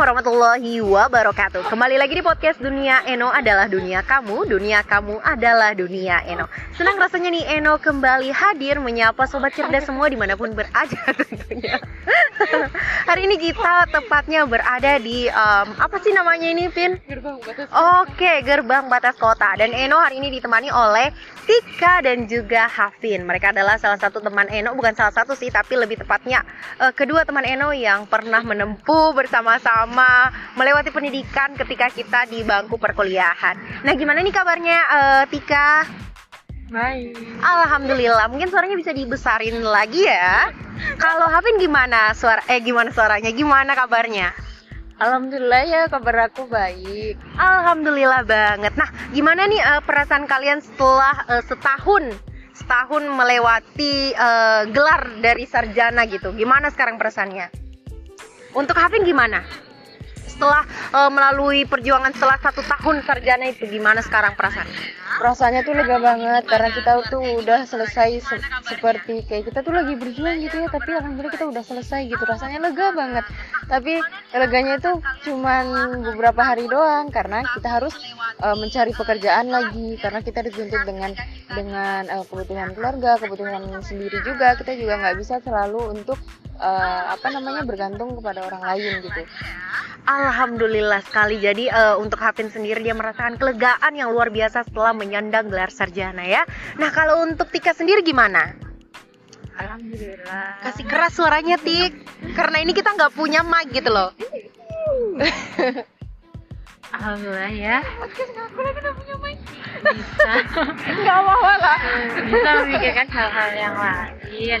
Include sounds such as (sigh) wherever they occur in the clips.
warahmatullahi wabarakatuh. Kembali lagi di podcast Dunia Eno adalah dunia kamu Dunia kamu adalah dunia Eno. Senang rasanya nih Eno kembali hadir Menyapa sobat cerdas semua di mana pun berada (laughs) tentunya. Hari ini kita tepatnya berada di um, Apa sih namanya ini Vin? Gerbang batas. Oke, gerbang batas kota. Dan Eno hari ini ditemani oleh Tika dan juga Hafin. Mereka adalah salah satu teman Eno Bukan salah satu sih, tapi lebih tepatnya eh, Kedua teman Eno yang pernah menempuh bersama-sama Melewati pendidikan ketika kita di bangku perkuliahan Nah gimana nih kabarnya eh, Tika? Baik. Alhamdulillah, mungkin suaranya bisa dibesarin lagi ya. Kalau Hafin gimana suara eh gimana suaranya? Gimana kabarnya? Alhamdulillah ya kabar aku baik. Alhamdulillah banget. Nah, gimana nih eh, perasaan kalian setelah eh, setahun setahun melewati eh, gelar dari sarjana gitu? Gimana sekarang perasaannya? Untuk Hafin gimana? Setelah eh, melalui perjuangan setelah satu tahun sarjana itu gimana sekarang perasaannya? Perasaannya tuh lega banget karena kita tuh udah selesai se- seperti kayak kita tuh lagi berjuang gitu ya, tapi alhamdulillah kita udah selesai gitu. Rasanya lega banget. Tapi leganya itu cuman beberapa hari doang karena kita harus uh, mencari pekerjaan lagi karena kita dituntut dengan dengan uh, kebutuhan keluarga, kebutuhan sendiri juga. Kita juga nggak bisa selalu untuk uh, apa namanya bergantung kepada orang lain gitu. Alhamdulillah sekali. Jadi eh, untuk Hafin sendiri dia merasakan kelegaan yang luar biasa setelah menyandang gelar sarjana ya. Nah kalau untuk Tika sendiri gimana? Alhamdulillah. Kasih keras suaranya Tik. Karena ini kita nggak punya mic gitu loh. Alhamdulillah ya bisa (laughs) nggak apa-apa lah bisa memikirkan hal-hal yang lain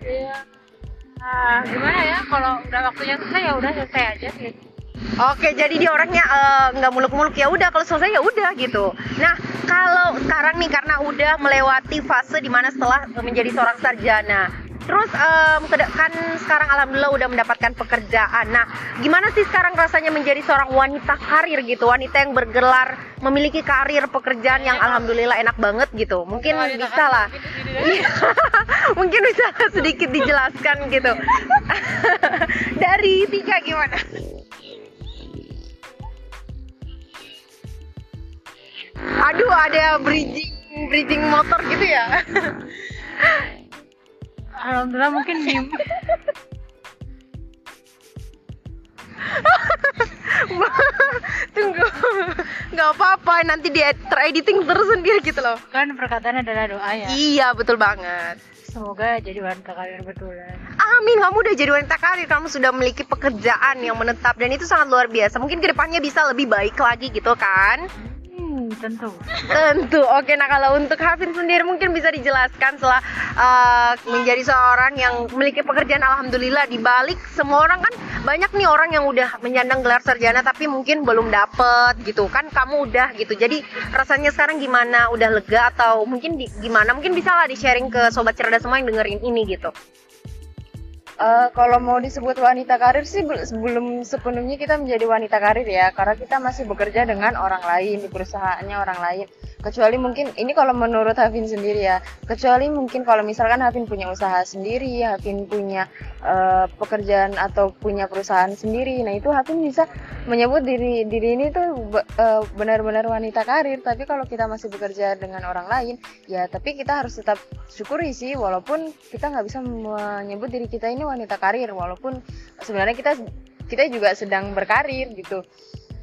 Iya. Nah, gimana ya kalau udah waktunya selesai ya udah selesai aja sih Oke, jadi dia orangnya eh, nggak muluk-muluk ya udah kalau selesai ya udah gitu. Nah, kalau sekarang nih karena udah melewati fase di mana setelah menjadi seorang sarjana, terus keda- kan sekarang alhamdulillah udah mendapatkan pekerjaan. Nah, gimana sih sekarang rasanya menjadi seorang wanita karir gitu, wanita yang bergelar memiliki karir pekerjaan yang alhamdulillah enak banget gitu. Mungkin bisa lah. Iya. (laughs) Mungkin bisa sedikit dijelaskan gitu. (laughs) Dari Tika gimana? Aduh, ada bridging bridging motor gitu ya. (laughs) Alhamdulillah mungkin di Tunggu. nggak apa-apa, nanti di terediting terus sendiri gitu loh. kan perkataan adalah doa ya Iya, betul banget. semoga jadi wanita karir betulan Amin, kamu udah jadi wanita karir, kamu sudah memiliki pekerjaan yang menetap dan itu sangat luar biasa. Mungkin ke depannya bisa lebih baik lagi gitu kan? hmm, tentu Tentu. Oke, nah kalau untuk Hafin sendiri mungkin bisa dijelaskan setelah uh, menjadi seorang yang memiliki pekerjaan alhamdulillah di balik semua orang kan banyak nih orang yang udah menyandang gelar sarjana tapi mungkin belum dapet gitu kan kamu udah gitu. Jadi rasanya sekarang gimana? Udah lega atau mungkin di, gimana? Mungkin bisa lah di-sharing ke sobat cerdas semua yang dengerin ini gitu. Eh, kalau mau disebut wanita karir sih bel- belum sepenuhnya kita menjadi wanita karir ya, karena kita masih bekerja dengan orang lain di perusahaannya orang lain. Kecuali mungkin ini kalau menurut Hafin sendiri ya, kecuali mungkin kalau misalkan Hafin punya usaha sendiri, Hafin punya eh, pekerjaan atau punya perusahaan sendiri, nah itu Hafin bisa menyebut diri diri ini tuh eh, benar-benar wanita karir. Tapi kalau kita masih bekerja dengan orang lain, ya tapi kita harus tetap syukuri sih, walaupun kita nggak bisa menyebut diri kita ini wanita karir walaupun sebenarnya kita kita juga sedang berkarir gitu.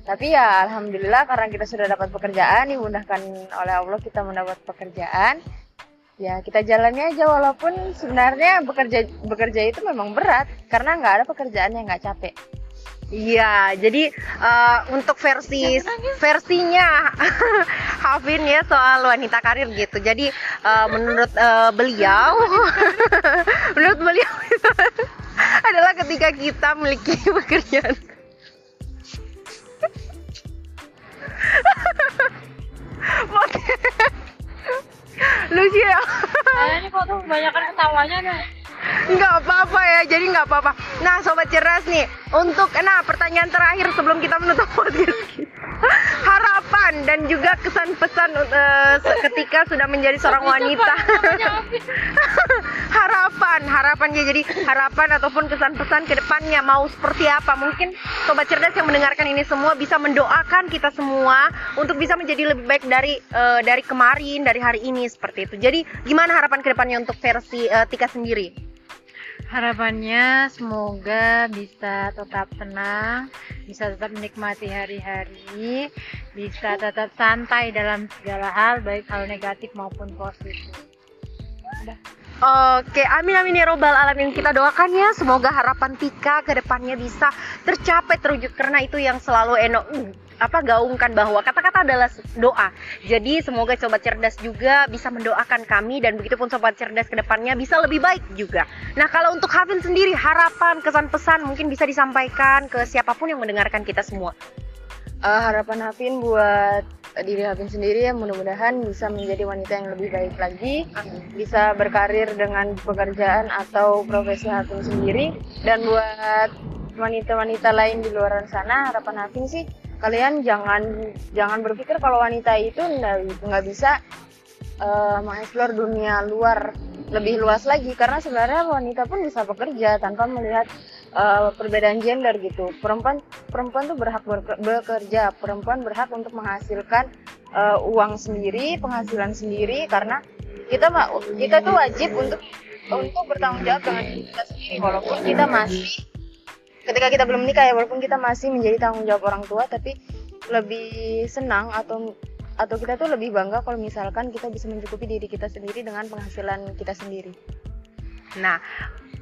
Tapi ya alhamdulillah karena kita sudah dapat pekerjaan dimudahkan oleh Allah kita mendapat pekerjaan ya kita jalani aja. Walaupun sebenarnya bekerja bekerja itu memang berat karena nggak ada pekerjaan yang nggak capek. Iya, jadi uh, untuk versi versinya (laughs) Hafin ya soal wanita karir gitu. Jadi uh, menurut uh, beliau, (laughs) menurut beliau itu adalah ketika kita memiliki (laughs) pekerjaan. Lucu ya. Kayaknya ini kok tuh kebanyakan ketawanya dah nggak apa-apa ya jadi nggak apa-apa. Nah sobat cerdas nih untuk nah pertanyaan terakhir sebelum kita menutup podcast harapan dan juga kesan pesan eh, se- ketika sudah menjadi seorang wanita (laughs) harapan harapan harapannya. Jadi harapan ataupun kesan-pesan ke depannya mau seperti apa. Mungkin sobat cerdas yang mendengarkan ini semua bisa mendoakan kita semua untuk bisa menjadi lebih baik dari eh, dari kemarin dari hari ini seperti itu. Jadi gimana harapan ke depannya untuk versi eh, Tika sendiri? Harapannya semoga bisa tetap tenang, bisa tetap menikmati hari-hari, bisa tetap santai dalam segala hal, baik hal negatif maupun positif. Oke, amin amin ya robbal alamin kita doakan ya semoga harapan Tika ke depannya bisa tercapai terwujud karena itu yang selalu Eno mm, apa gaungkan bahwa kata-kata adalah doa. Jadi semoga sobat cerdas juga bisa mendoakan kami dan begitupun sobat cerdas ke depannya bisa lebih baik juga. Nah, kalau untuk Hafin sendiri harapan, kesan pesan mungkin bisa disampaikan ke siapa pun yang mendengarkan kita semua. Eh, harapan Hafin buat diri Hafin sendiri ya mudah-mudahan bisa menjadi wanita yang lebih baik lagi, bisa berkarir dengan pekerjaan atau profesi Hafin sendiri. Dan buat wanita-wanita lain di luar sana harapan Hafin sih kalian jangan jangan berpikir kalau wanita itu nggak bisa uh, mengeksplor dunia luar lebih luas lagi. Karena sebenarnya wanita pun bisa bekerja tanpa melihat uh, perbedaan gender gitu. Perempuan perempuan tuh berhak bekerja perempuan berhak untuk menghasilkan uh, uang sendiri penghasilan sendiri karena kita kita tuh wajib untuk untuk bertanggung jawab dengan diri kita sendiri walaupun kita masih ketika kita belum menikah ya walaupun kita masih menjadi tanggung jawab orang tua tapi lebih senang atau atau kita tuh lebih bangga kalau misalkan kita bisa mencukupi diri kita sendiri dengan penghasilan kita sendiri. Nah,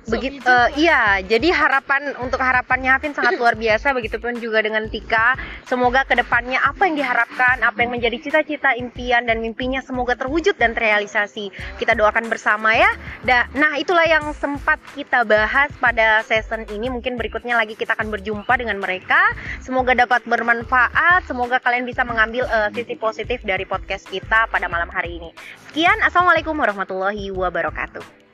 begitu iya, jadi harapan untuk harapannya Hafin sangat (laughs) luar biasa begitupun juga dengan Tika. Semoga ke depannya apa yang diharapkan, apa yang menjadi cita-cita, impian dan mimpinya semoga terwujud dan terrealisasi. Kita doakan bersama ya. Da, nah, itulah yang sempat kita bahas pada season ini. Mungkin berikutnya lagi kita akan berjumpa dengan mereka. Semoga dapat bermanfaat, semoga kalian bisa mengambil eh, sisi positif dari podcast kita pada malam hari ini. Sekian, Assalamualaikum warahmatullahi wabarakatuh.